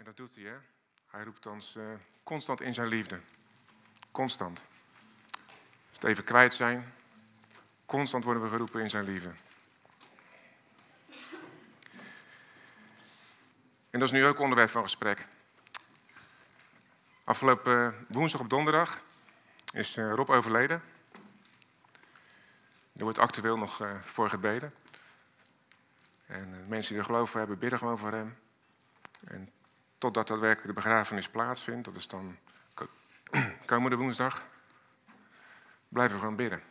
En dat doet hij, hè? Hij roept ons uh, constant in zijn liefde. Constant. Als het even kwijt zijn, constant worden we geroepen in zijn liefde. En dat is nu ook onderwerp van gesprek. Afgelopen woensdag op donderdag is uh, Rob overleden. Er wordt actueel nog voor gebeden. En mensen die er geloven hebben, bidden gewoon voor hem. En totdat daadwerkelijk de begrafenis plaatsvindt, dat is dan komende woensdag, blijven we gewoon bidden.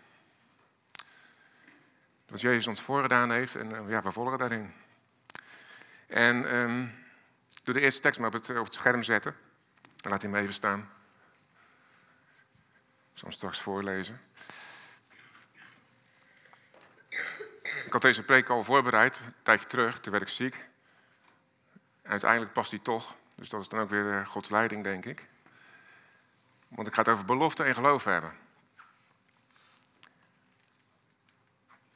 Wat Jezus ons voorgedaan heeft en uh, ja, we volgen daarin. En um, doe de eerste tekst maar op het, op het scherm zetten. Dan laat hij hem even staan. Ik zal hem straks voorlezen. Ik had deze preek al voorbereid, een tijdje terug, toen werd ik ziek. Uiteindelijk past die toch. Dus dat is dan ook weer Gods leiding, denk ik. Want ik ga het over belofte en geloof hebben.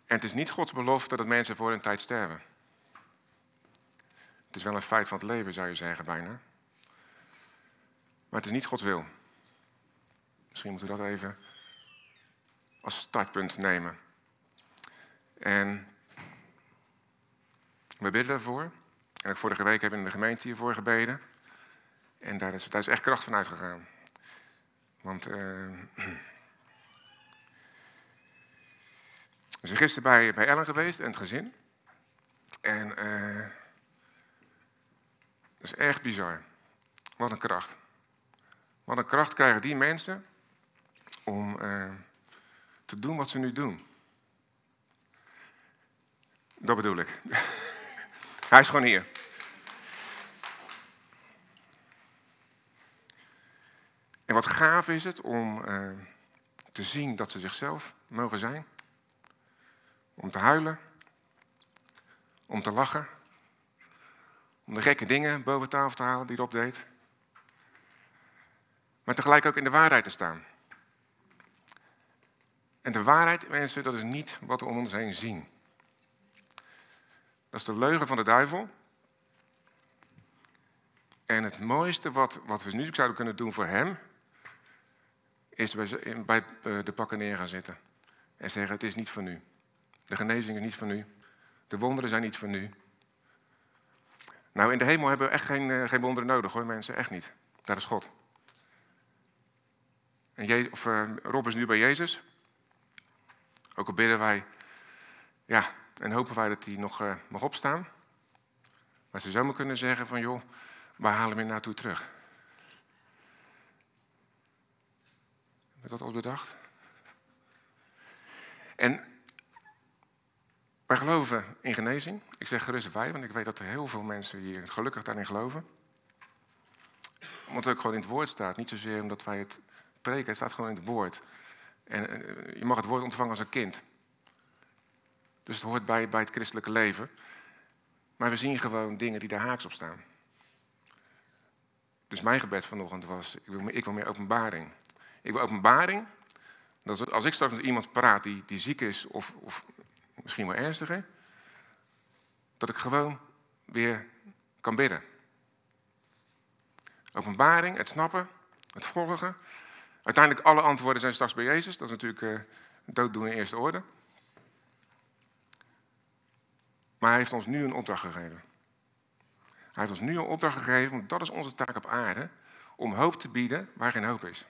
En het is niet Gods belofte dat mensen voor een tijd sterven. Het is wel een feit van het leven, zou je zeggen, bijna. Maar het is niet Gods wil. Misschien moeten we dat even als startpunt nemen. En we bidden ervoor. En vorige week hebben we in de gemeente hiervoor gebeden. En daar is, daar is echt kracht van uitgegaan. Want uh, we zijn gisteren bij, bij Ellen geweest en het gezin. En uh, dat is echt bizar. Wat een kracht. Wat een kracht krijgen die mensen om uh, te doen wat ze nu doen. Dat bedoel ik. Hij is gewoon hier. En wat gaaf is het om uh, te zien dat ze zichzelf mogen zijn. Om te huilen. Om te lachen. Om de gekke dingen boven tafel te halen die Rob deed. Maar tegelijk ook in de waarheid te staan. En de waarheid, mensen, dat is niet wat we om ons heen zien. Dat is de leugen van de duivel. En het mooiste wat, wat we nu zouden kunnen doen voor hem, is bij, bij de pakken neer gaan zitten. En zeggen, het is niet van u. De genezing is niet van u. De wonderen zijn niet van u. Nou, in de hemel hebben we echt geen, uh, geen wonderen nodig hoor mensen, echt niet. Daar is God. En of, uh, Rob is nu bij Jezus. Ook al bidden wij, ja, en hopen wij dat hij nog mag opstaan. Maar ze zomaar kunnen zeggen van, joh, waar halen hem naartoe terug? Heb dat al bedacht? En wij geloven in genezing. Ik zeg gerust wij, want ik weet dat er heel veel mensen hier gelukkig daarin geloven. Omdat het ook gewoon in het woord staat. Niet zozeer omdat wij het preken, het staat gewoon in het woord. En eh, je mag het woord ontvangen als een kind. Dus het hoort bij, bij het christelijke leven. Maar we zien gewoon dingen die daar haaks op staan. Dus mijn gebed vanochtend was, ik wil, ik wil meer openbaring. Ik wil openbaring, dat als ik straks met iemand praat die, die ziek is of, of misschien wel ernstiger, dat ik gewoon weer kan bidden. Openbaring, het snappen, het volgen. Uiteindelijk alle antwoorden zijn straks bij Jezus. Dat is natuurlijk uh, dooddoen in eerste orde. Maar hij heeft ons nu een opdracht gegeven. Hij heeft ons nu een opdracht gegeven, want dat is onze taak op aarde, om hoop te bieden waar geen hoop is.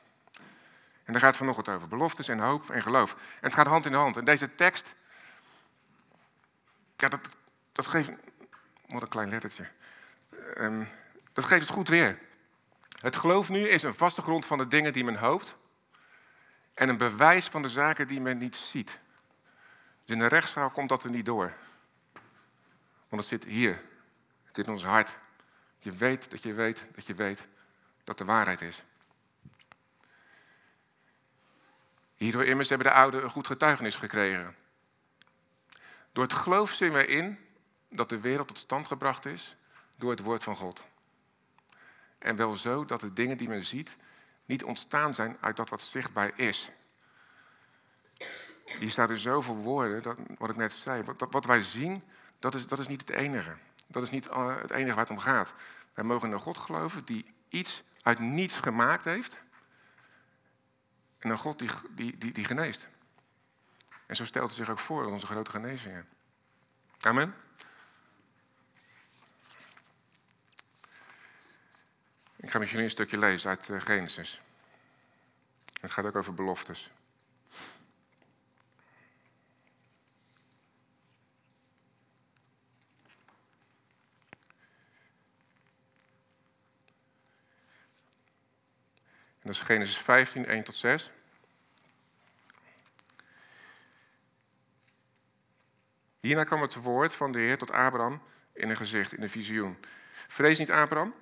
En daar gaat het vanochtend over. Beloftes en hoop en geloof. En het gaat hand in hand. En deze tekst, ja, dat, dat geeft, wat een klein lettertje. Um, dat geeft het goed weer. Het geloof nu is een vaste grond van de dingen die men hoopt. En een bewijs van de zaken die men niet ziet. Dus in de rechtszaal komt dat er niet door. Want het zit hier. Het zit in ons hart. Je weet dat je weet dat je weet dat de waarheid is. Hierdoor immers hebben de ouden een goed getuigenis gekregen. Door het geloof zien wij in dat de wereld tot stand gebracht is door het woord van God. En wel zo dat de dingen die men ziet niet ontstaan zijn uit dat wat zichtbaar is. Hier staat er zoveel woorden, dat, wat ik net zei. Wat, wat wij zien, dat is, dat is niet het enige. Dat is niet eh, het enige waar het om gaat. Wij mogen een God geloven die iets uit niets gemaakt heeft. En een God die, die, die, die geneest. En zo stelt hij zich ook voor in onze grote genezingen. Amen. Ik ga met jullie een stukje lezen uit eh, Genesis. Het gaat ook over beloftes. En dat is Genesis 15, 1 tot 6. Hierna kwam het woord van de Heer tot Abraham in een gezicht, in een visioen. Vrees niet, Abraham,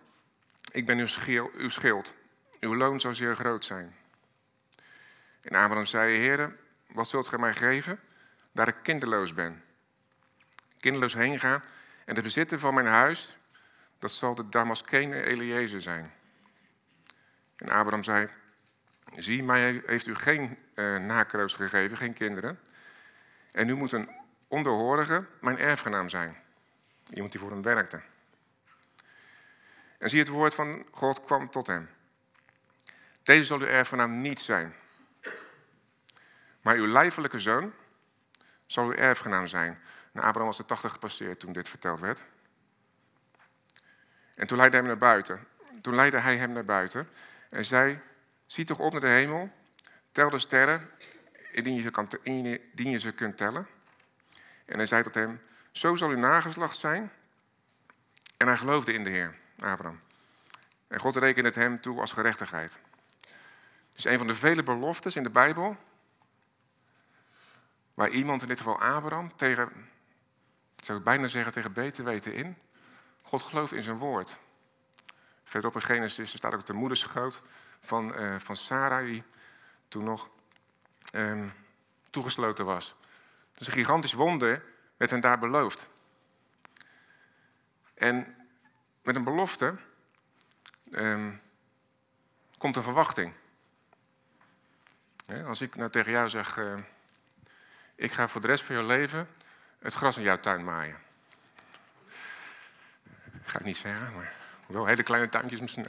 ik ben uw, schild. Uw loon zal zeer groot zijn. En Abraham zei, Heer, wat zult gij mij geven, daar ik kinderloos ben? Kinderloos heen ga en de bezitter van mijn huis, dat zal de Damaskene Eliezer zijn. En Abraham zei, zie, mij heeft u geen uh, nakroos gegeven, geen kinderen. En nu moet een onderhorige mijn erfgenaam zijn. Iemand die voor hem werkte. En zie, het woord van God kwam tot hem. Deze zal uw erfgenaam niet zijn. Maar uw lijfelijke zoon zal uw erfgenaam zijn. En Abraham was de 80 gepasseerd toen dit verteld werd. En toen leidde hij hem naar buiten. Toen leidde hij hem naar buiten en zei: Zie toch op naar de hemel, tel de sterren, indien je ze, je ze kunt tellen. En hij zei tot hem: Zo zal uw nageslacht zijn. En hij geloofde in de Heer, Abraham. En God rekende het hem toe als gerechtigheid. Dus een van de vele beloftes in de Bijbel. Waar iemand, in dit geval Abraham, tegen, zou ik bijna zeggen, tegen beter weten in. God gelooft in zijn woord. Verderop in Genesis staat ook de moederschoot van, uh, van Sarah, die toen nog uh, toegesloten was. Dus een gigantisch wonder werd hen daar beloofd. En met een belofte um, komt een verwachting. als ik nou tegen jou zeg, uh, ik ga voor de rest van je leven het gras in jouw tuin maaien. Ga ik niet zeggen, maar wel hele kleine tuintjes misschien.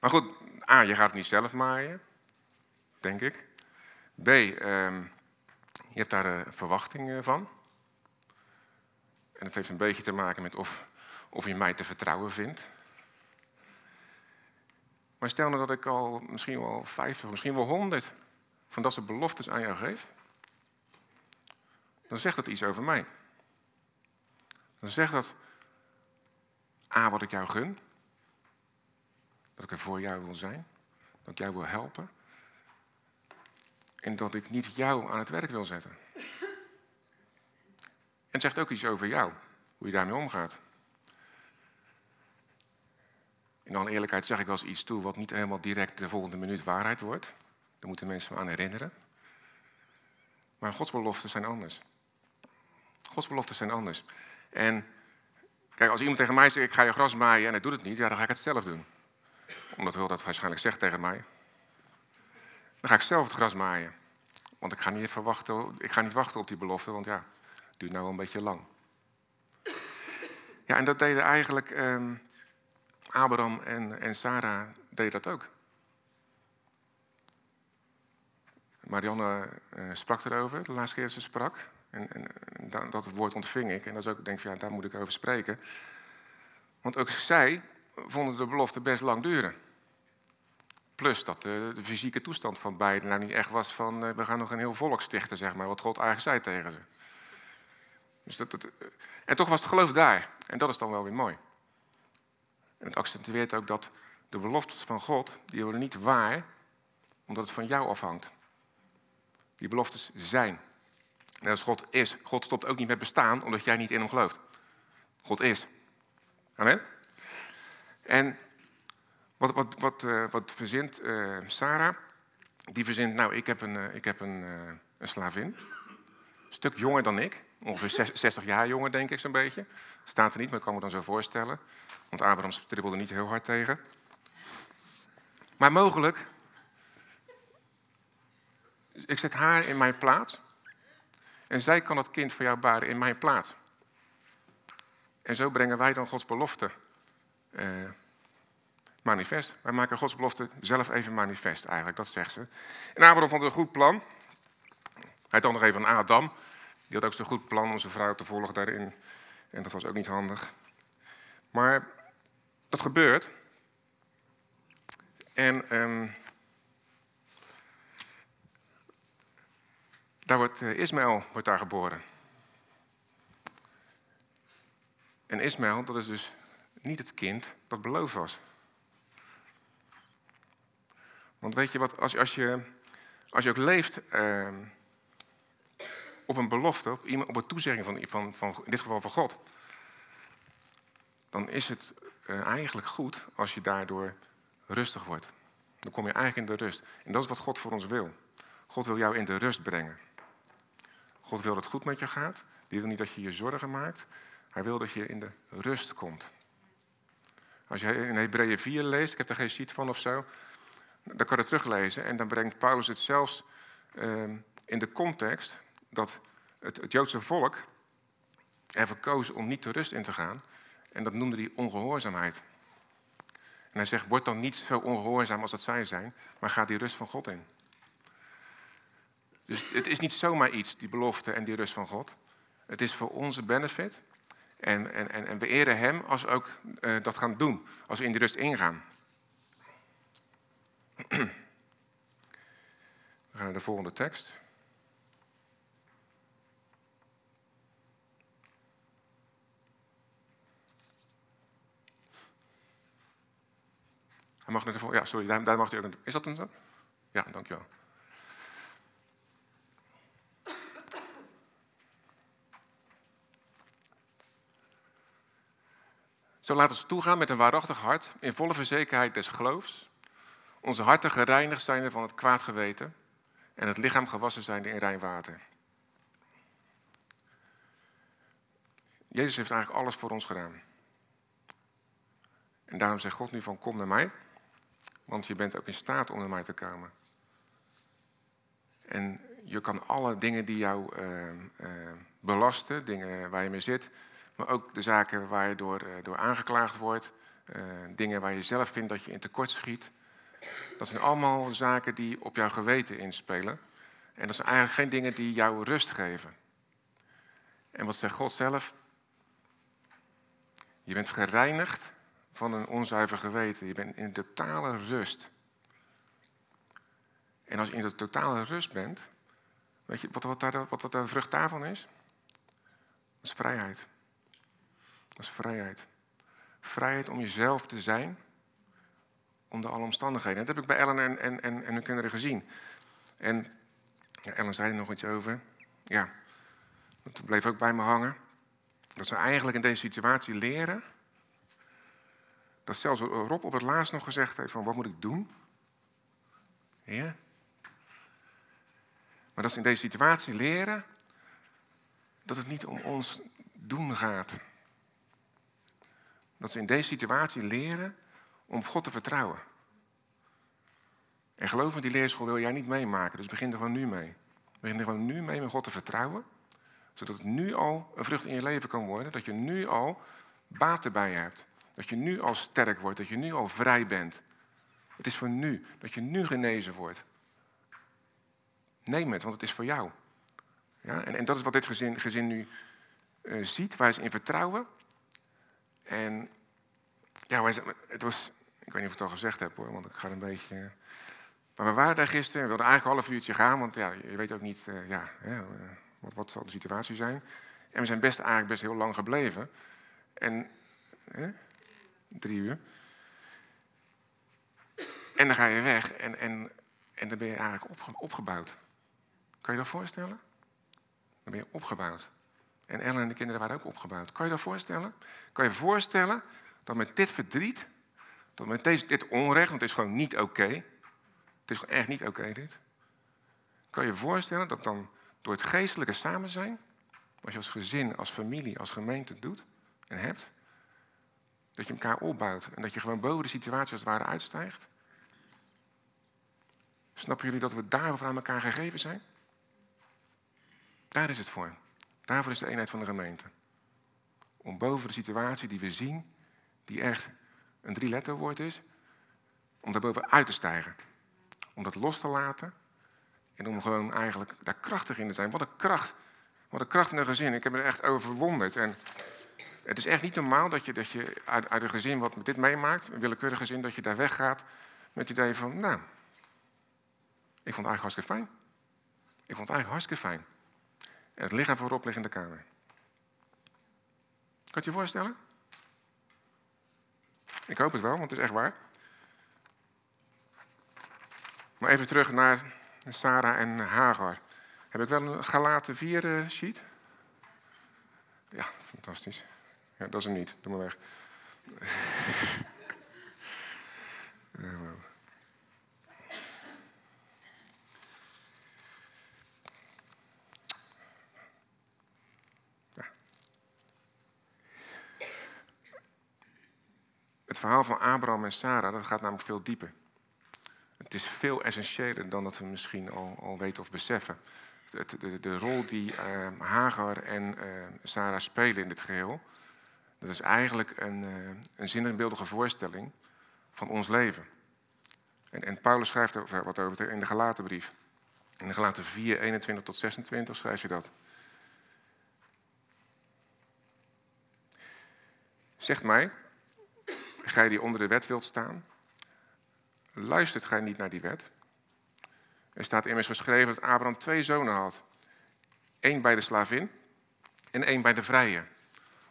Maar goed, A, je gaat het niet zelf maaien, denk ik. B, um, je hebt daar een verwachting van. En het heeft een beetje te maken met of, of je mij te vertrouwen vindt. Maar stel nou dat ik al misschien wel 50, misschien wel 100 van dat soort beloftes aan jou geef. Dan zegt dat iets over mij. Dan zegt dat A, wat ik jou gun. Dat ik er voor jou wil zijn. Dat ik jou wil helpen. En dat ik niet jou aan het werk wil zetten. En het zegt ook iets over jou. Hoe je daarmee omgaat. In alle eerlijkheid zeg ik wel eens iets toe wat niet helemaal direct de volgende minuut waarheid wordt. Daar moeten mensen me aan herinneren. Maar Gods beloften zijn anders. Gods beloften zijn anders. En Kijk, als iemand tegen mij zegt, ik ga je gras maaien en hij doet het niet, ja, dan ga ik het zelf doen. Omdat wil dat waarschijnlijk zegt tegen mij. Dan ga ik zelf het gras maaien. Want ik ga niet, verwachten, ik ga niet wachten op die belofte, want ja, het duurt nou wel een beetje lang. Ja, en dat deden eigenlijk um, Abraham en, en Sarah deden dat ook. Marianne uh, sprak erover, de laatste keer ze sprak. En, en, dat woord ontving ik. En dat is ook, denk ik, ja, daar moet ik over spreken. Want ook zij vonden de belofte best lang duren. Plus dat de, de fysieke toestand van beiden nou niet echt was van... Uh, we gaan nog een heel volk stichten, zeg maar. Wat God eigenlijk zei tegen ze. Dus dat, dat, eh, en toch was het geloof daar. En dat is dan wel weer mooi. En het accentueert ook dat de beloftes van God... die worden niet waar, omdat het van jou afhangt. Die beloftes zijn Net als God is. God stopt ook niet met bestaan omdat jij niet in hem gelooft. God is. Amen. En wat, wat, wat, uh, wat verzint uh, Sarah? Die verzint, nou, ik heb een, uh, ik heb een, een slavin. Een stuk jonger dan ik. Ongeveer 60 jaar jonger, denk ik zo'n beetje. Staat er niet, maar ik kan me dan zo voorstellen. Want Abraham stribbelde niet heel hard tegen. Maar mogelijk, ik zet haar in mijn plaats. En zij kan het kind voor jou baren in mijn plaats. En zo brengen wij dan Gods belofte uh, manifest. Wij maken Gods belofte zelf even manifest, eigenlijk, dat zegt ze. En Abraham vond het een goed plan. Hij dan nog even aan Adam. Die had ook zo'n goed plan om zijn vrouw te volgen daarin. En dat was ook niet handig. Maar dat gebeurt. En um, daar wordt uh, Ismaël wordt daar geboren. En Ismaël, dat is dus niet het kind dat beloofd was. Want weet je wat, als, als, je, als je ook leeft uh, op een belofte, op, iemand, op een toezegging van, van, van, in dit geval van God, dan is het uh, eigenlijk goed als je daardoor rustig wordt. Dan kom je eigenlijk in de rust. En dat is wat God voor ons wil. God wil jou in de rust brengen. God wil dat het goed met je gaat. Die wil niet dat je je zorgen maakt. Hij wil dat je in de rust komt. Als je in Hebreeën 4 leest, ik heb er geen sheet van of zo, dan kan je het teruglezen. En dan brengt Paulus het zelfs uh, in de context dat het, het Joodse volk ervoor koos om niet de rust in te gaan. En dat noemde hij ongehoorzaamheid. En hij zegt, word dan niet zo ongehoorzaam als dat zij zijn, maar ga die rust van God in. Dus het is niet zomaar iets, die belofte en die rust van God. Het is voor onze benefit. En, en, en, en we eren Hem als we ook uh, dat gaan doen, als we in die rust ingaan. We gaan naar de volgende tekst. Hij mag naar de volgende. Ja, sorry, daar, mag hij ook naar. Is dat een. Ja, dankjewel. Zo laten we toegaan met een waarachtig hart, in volle verzekerheid des geloofs. Onze harten gereinigd zijn van het kwaad geweten en het lichaam gewassen zijn in rein water. Jezus heeft eigenlijk alles voor ons gedaan. En daarom zegt God nu van kom naar mij, want je bent ook in staat om naar mij te komen. En je kan alle dingen die jou uh, uh, belasten, dingen waar je mee zit, maar ook de zaken waar je door, uh, door aangeklaagd wordt, dingen waar je zelf vindt dat je in tekort schiet, dat zijn allemaal zaken die op jouw geweten inspelen. En dat zijn eigenlijk geen dingen die jou rust geven. En wat zegt God zelf? Je bent gereinigd van een onzuiver geweten. Je bent in totale rust. En als je in de totale rust bent, weet je wat, wat, daar, wat de vrucht daarvan is? Dat is vrijheid. Vrijheid. Vrijheid om jezelf te zijn onder alle omstandigheden. dat heb ik bij Ellen en, en, en, en hun kinderen gezien. En ja, Ellen zei er nog iets over. Ja, dat bleef ook bij me hangen. Dat ze eigenlijk in deze situatie leren. Dat zelfs Rob op het laatst nog gezegd heeft van wat moet ik doen? Ja. Maar dat ze in deze situatie leren dat het niet om ons doen gaat. Dat ze in deze situatie leren om God te vertrouwen. En geloof me, die leerschool wil jij niet meemaken. Dus begin er gewoon nu mee. Begin er gewoon nu mee met God te vertrouwen. Zodat het nu al een vrucht in je leven kan worden. Dat je nu al baat erbij hebt. Dat je nu al sterk wordt. Dat je nu al vrij bent. Het is voor nu. Dat je nu genezen wordt. Neem het, want het is voor jou. Ja? En, en dat is wat dit gezin, gezin nu uh, ziet. Waar ze in vertrouwen. En ja, het was, ik weet niet of ik het al gezegd heb hoor, want ik ga een beetje. Maar we waren daar gisteren, we wilden eigenlijk een half uurtje gaan, want ja, je weet ook niet uh, ja, uh, wat, wat zal de situatie zijn. En we zijn best eigenlijk best heel lang gebleven. En drie uur. En dan ga je weg en, en, en dan ben je eigenlijk opge, opgebouwd. Kan je dat voorstellen? Dan ben je opgebouwd. En Ellen en de kinderen waren ook opgebouwd. Kan je dat voorstellen? Kan je voorstellen dat met dit verdriet, dat met deze, dit onrecht, want het is gewoon niet oké. het is gewoon echt niet oké dit. Kan je je voorstellen dat dan door het geestelijke samen zijn, als je als gezin, als familie, als gemeente doet en hebt, dat je elkaar opbouwt en dat je gewoon boven de situatie als het ware uitstijgt? Snappen jullie dat we daarvoor aan elkaar gegeven zijn? Daar is het voor. Daarvoor is de eenheid van de gemeente om boven de situatie die we zien, die echt een drie-letterwoord is, om daarboven uit te stijgen. Om dat los te laten en om gewoon eigenlijk daar krachtig in te zijn. Wat een kracht. Wat een kracht in een gezin. Ik heb me er echt over verwonderd. En het is echt niet normaal dat je, dat je uit, uit een gezin wat dit meemaakt, een willekeurig gezin, dat je daar weggaat met het idee van, nou, ik vond het eigenlijk hartstikke fijn. Ik vond het eigenlijk hartstikke fijn. En het lichaam voorop ligt in de kamer. Kan je je voorstellen? Ik hoop het wel, want het is echt waar. Maar even terug naar Sarah en Hagar. Heb ik wel een Galaten 4 eh, sheet? Ja, fantastisch. Ja, dat is hem niet. Doe maar weg. verhaal van Abraham en Sarah dat gaat namelijk veel dieper. Het is veel essentiëler dan dat we misschien al, al weten of beseffen. Het, de, de, rol die uh, Hagar en uh, Sarah spelen in dit geheel, dat is eigenlijk een, uh, een zinnebeeldige voorstelling van ons leven. En, en Paulus schrijft er wat over in de Galatenbrief. In de Galaten 4, 21 tot 26 schrijft je dat. Zegt mij, gij die onder de wet wilt staan, luistert gij niet naar die wet? Er staat immers geschreven dat Abraham twee zonen had. Eén bij de slavin en één bij de vrije.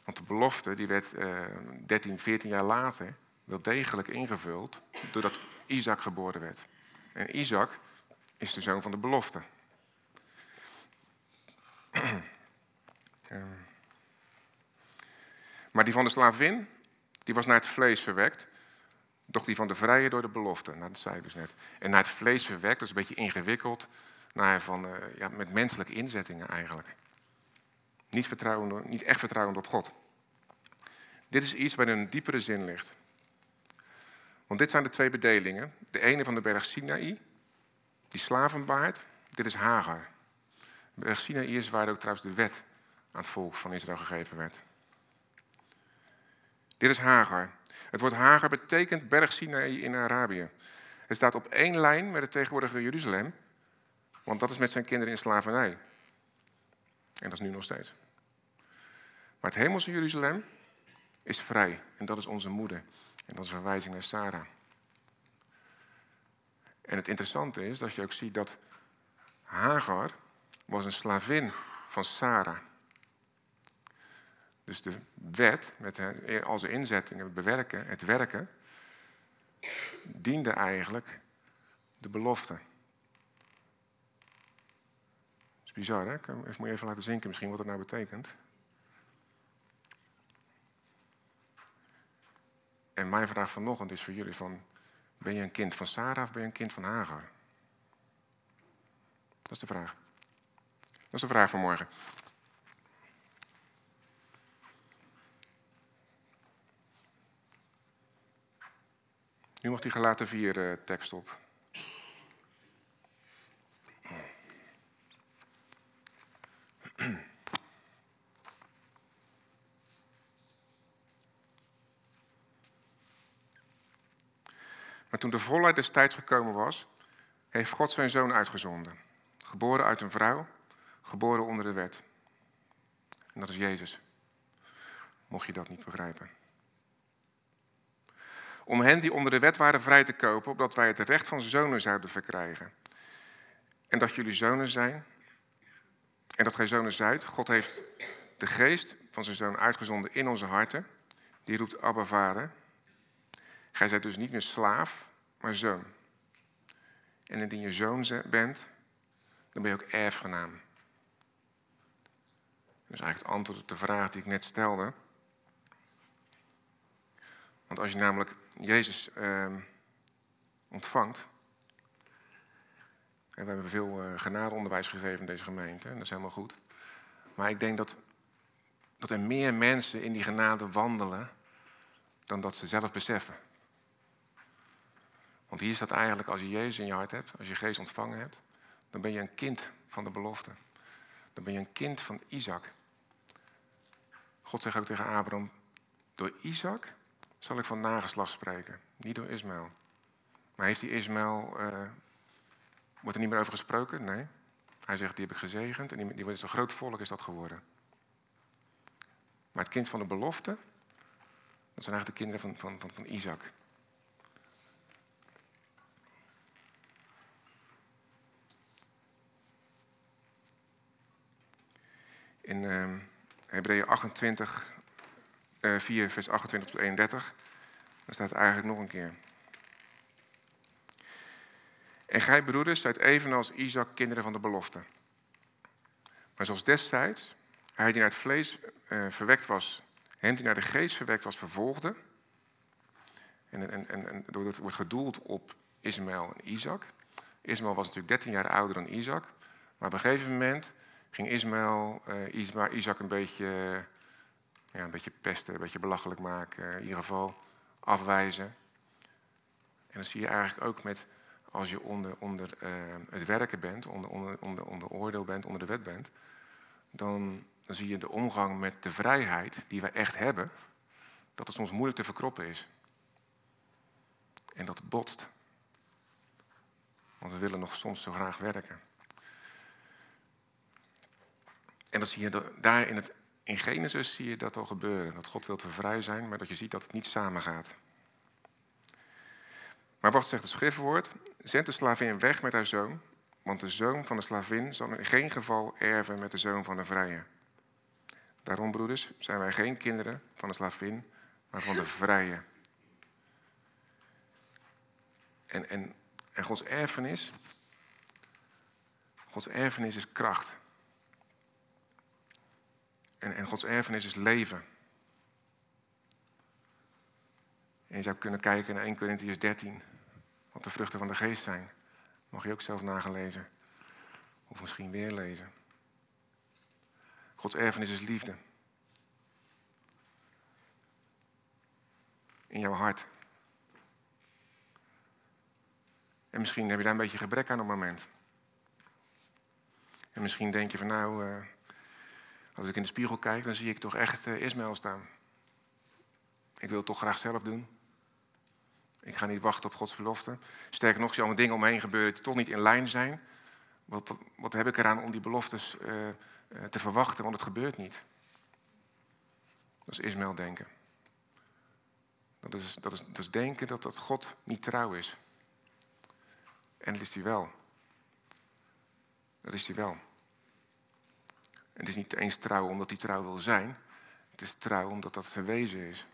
Want de belofte die werd eh, 13, 14 jaar later wel degelijk ingevuld doordat Isaac geboren werd. En Isaac is de zoon van de belofte. Ehm. maar die van de slavin, die was naar het vlees verwekt. Doch die van de vrije door de belofte. Nou, dat zei dus net. En naar het vlees verwekt, dat is een beetje ingewikkeld. Naar van, uh, ja, met menselijke inzettingen eigenlijk. Niet, vertrouwend, niet echt vertrouwend op God. Dit is iets waar een diepere zin ligt. Want dit zijn de twee bedelingen. De ene van de berg Sinaï, die slavenbaard. Dit is Hagar. De berg Sinaï is waar ook trouwens de wet aan het volk van Israël gegeven werd. Dit is Hagar. Het woord Hagar betekent berg Sinaï in Arabië. Het staat op één lijn met het tegenwoordige Jeruzalem, want dat is met zijn kinderen in slavernij. En dat is nu nog steeds. Maar het hemelse Jeruzalem is vrij en dat is onze moeder. En dat is een verwijzing naar Sarah. En het interessante is dat je ook ziet dat Hagar was een slavin van Sarah. Dus de wet, met al zijn inzettingen, het bewerken, het werken, diende eigenlijk de belofte. Dat is bizar, hè? Ik moet je even laten zinken misschien wat dat nou betekent. En mijn vraag vanochtend is voor jullie van, ben je een kind van Sarah of ben je een kind van Hagar? Dat is de vraag. Dat is de vraag van morgen. Nu mag die gelaten vier uh, tekst op. Maar toen de volheid des tijds gekomen was, heeft God zijn zoon uitgezonden. Geboren uit een vrouw, geboren onder de wet. En dat is Jezus. Mocht je dat niet begrijpen om hen die onder de wet waren vrij te kopen, opdat wij het recht van zonen zouden verkrijgen. En dat jullie zonen zijn, en dat gij zonen zijt. God heeft de geest van zijn zoon uitgezonden in onze harten. Die roept Abba Vader. Gij zijt dus niet meer slaaf, maar zoon. En indien je zoon bent, dan ben je ook erfgenaam. Is eigenlijk het antwoord op de vraag die ik net stelde. Want als je namelijk Jezus uh, ontvangt. En we hebben veel uh, genadeonderwijs gegeven in deze gemeente. En dat is helemaal goed. Maar ik denk dat, dat er meer mensen in die genade wandelen dan dat ze zelf beseffen. Want hier staat eigenlijk, als je Jezus in je hart hebt, als je geest ontvangen hebt, dan ben je een kind van de belofte. Dan ben je een kind van Isaac. God zegt ook tegen Abraham, door Isaac zal ik van nageslacht spreken, niet door Ismaël. Maar heeft die Ismaël, uh, wordt er niet meer over gesproken? Nee. Hij zegt, die heb ik gezegend en die, die wordt zo'n groot volk is dat geworden. Maar het kind van de belofte, dat zijn eigenlijk de kinderen van, van, van, van Isaac. In uh, Hebreeën 28, uh, 4, vers 28 tot 31, daar staat eigenlijk nog een keer. En gij, broeders, zijt evenals Isaac kinderen van de belofte. Maar zoals destijds, hij die naar het vlees uh, verwekt was, hem die naar de geest verwekt was, vervolgde. En, en, en, en het wordt gedoeld op Ismaël en Isaac. Ismaël was natuurlijk 13 jaar ouder dan Isaac. Maar op een gegeven moment ging Ismaël uh, Isaac een beetje, ja, een beetje pesten, een beetje belachelijk maken. In ieder geval afwijzen. En dan zie je eigenlijk ook met als je onder, onder uh, het werken bent, onder, onder, onder, onder oordeel bent, onder de wet bent, dan, dan zie je de omgang met de vrijheid die wij echt hebben, dat het soms moeilijk te verkroppen is. En dat botst. Want we willen nog soms zo graag werken. En dan zie je daar in, het, in Genesis zie je dat al gebeuren. Dat God wil te vrij zijn, maar dat je ziet dat het niet samengaat. Maar wat zegt het schriftwoord? Zend de slavin weg met haar zoon, want de zoon van de slavin zal in geen geval erven met de zoon van de vrije. Daarom, broeders, zijn wij geen kinderen van de slavin, maar van de vrije. En, en, en Gods erfenis, Gods erfenis is kracht. En, en Gods erfenis is leven. En je zou kunnen kijken naar 1 Corinthians 13. Wat de vruchten van de geest zijn. Mag je ook zelf nagelezen. Of misschien weer lezen. Gods erfenis is liefde. In jouw hart. En misschien heb je daar een beetje gebrek aan op het moment. En misschien denk je van nou, uh, als ik in de spiegel kijk, dan zie ik toch echt uh, Ismaël staan. Ik wil het toch graag zelf doen. Ik ga niet wachten op Gods belofte. Sterker nog, zie allemaal dingen omheen gebeuren die toch niet in lijn zijn. Wat, wat, heb ik eraan om die beloftes uh, uh, te verwachten, want het gebeurt niet. Dat is Ismaël denken. Dat is, dat, is, dat is denken dat, dat God niet trouw is. En dat is hij wel. Dat is hij wel. Het is niet eens trouw omdat hij trouw wil zijn. Het is trouw omdat dat zijn wezen is.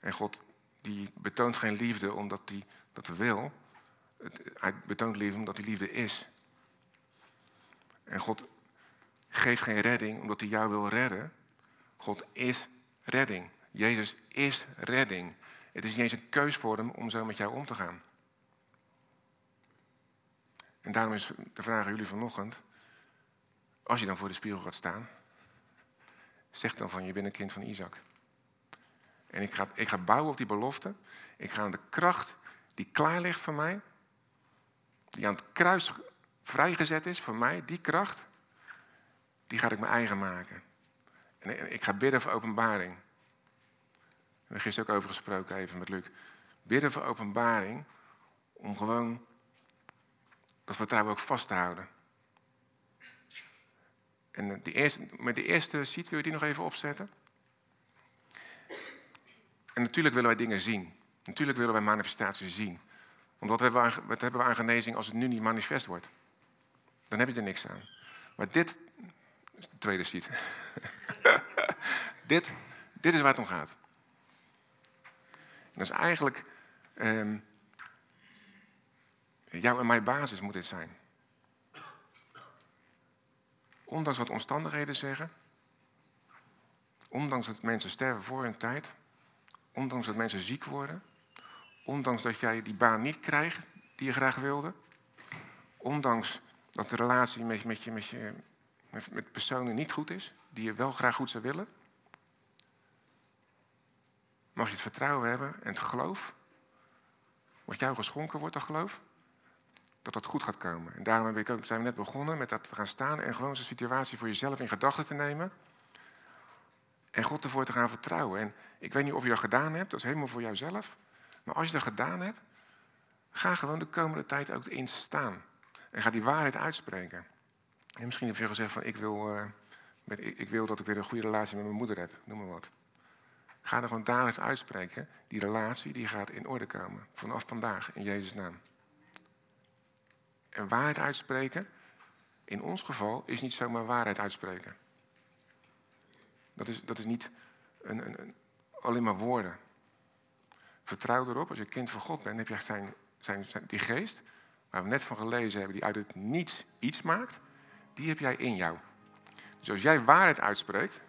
En God die betoont geen liefde omdat hij dat wil. Hij betoont liefde omdat hij liefde is. En God geeft geen redding omdat hij jou wil redden. God is redding. Jezus is redding. Het is niet eens een keus voor hem om zo met jou om te gaan. En daarom is de vraag aan jullie vanochtend. Als je dan voor de spiegel gaat staan, zeg dan van je bent een kind van Isaac. En ik ga, ik ga bouwen op die belofte. Ik ga aan de kracht die klaar ligt voor mij, die aan het kruis vrijgezet is voor mij, die kracht, die ga ik mijn eigen maken. En ik ga bidden voor openbaring. We hebben gisteren ook over gesproken even met Luc. Bidden voor openbaring om gewoon dat vertrouwen ook vast te houden. En eerste, met de eerste sheet wil je die nog even opzetten? En natuurlijk willen wij dingen zien. Natuurlijk willen wij manifestaties zien. Want wat hebben, we aan, wat hebben we genezing als het nu niet manifest wordt? Dan heb je er niks aan. Maar dit, is de tweede sheet. dit, dit is waar het om gaat. dat is eigenlijk um, jouw en mijn basis moet dit zijn. Ondanks wat omstandigheden zeggen, ondanks dat mensen sterven voor hun tijd, Ondanks dat mensen ziek worden. Ondanks dat jij die baan niet krijgt die je graag wilde. Ondanks dat de relatie met, met, je, met, je, met personen niet goed is, die je wel graag goed zou willen. Mag je het vertrouwen hebben en het geloof, wat jou geschonken wordt, dat geloof, dat dat goed gaat komen. En daarom ik ook, zijn we net begonnen met dat te gaan staan en gewoon zo'n situatie voor jezelf in gedachten te nemen. En God ervoor te gaan vertrouwen. En ik weet niet of je dat gedaan hebt, dat is helemaal voor jouzelf. Maar als je dat gedaan hebt, ga gewoon de komende tijd ook in staan. En ga die waarheid uitspreken. En misschien heb je gezegd van ik wil, uh, met, ik, ik, wil dat ik weer een goede relatie met mijn moeder heb, noem maar wat. Ga er gewoon dagelijks uitspreken. Die relatie die gaat in orde komen. Vanaf vandaag, in Jezus' naam. En waarheid uitspreken, in ons geval, is niet zomaar waarheid uitspreken. Dat is, dat is niet een, een, een, alleen maar woorden. Vertrouw erop, als je kind van God bent, heb je zijn, zijn, zijn, die geest, waar we net van gelezen hebben, die uit het niets iets maakt, die heb jij in jou. Dus als jij waarheid uitspreekt,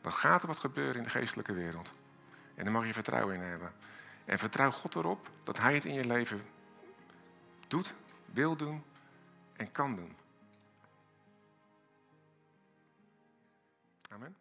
dan gaat er wat gebeuren in de geestelijke wereld. En daar mag je vertrouwen in hebben. En vertrouw God erop dat Hij het in je leven doet, wil doen en kan doen. Amen.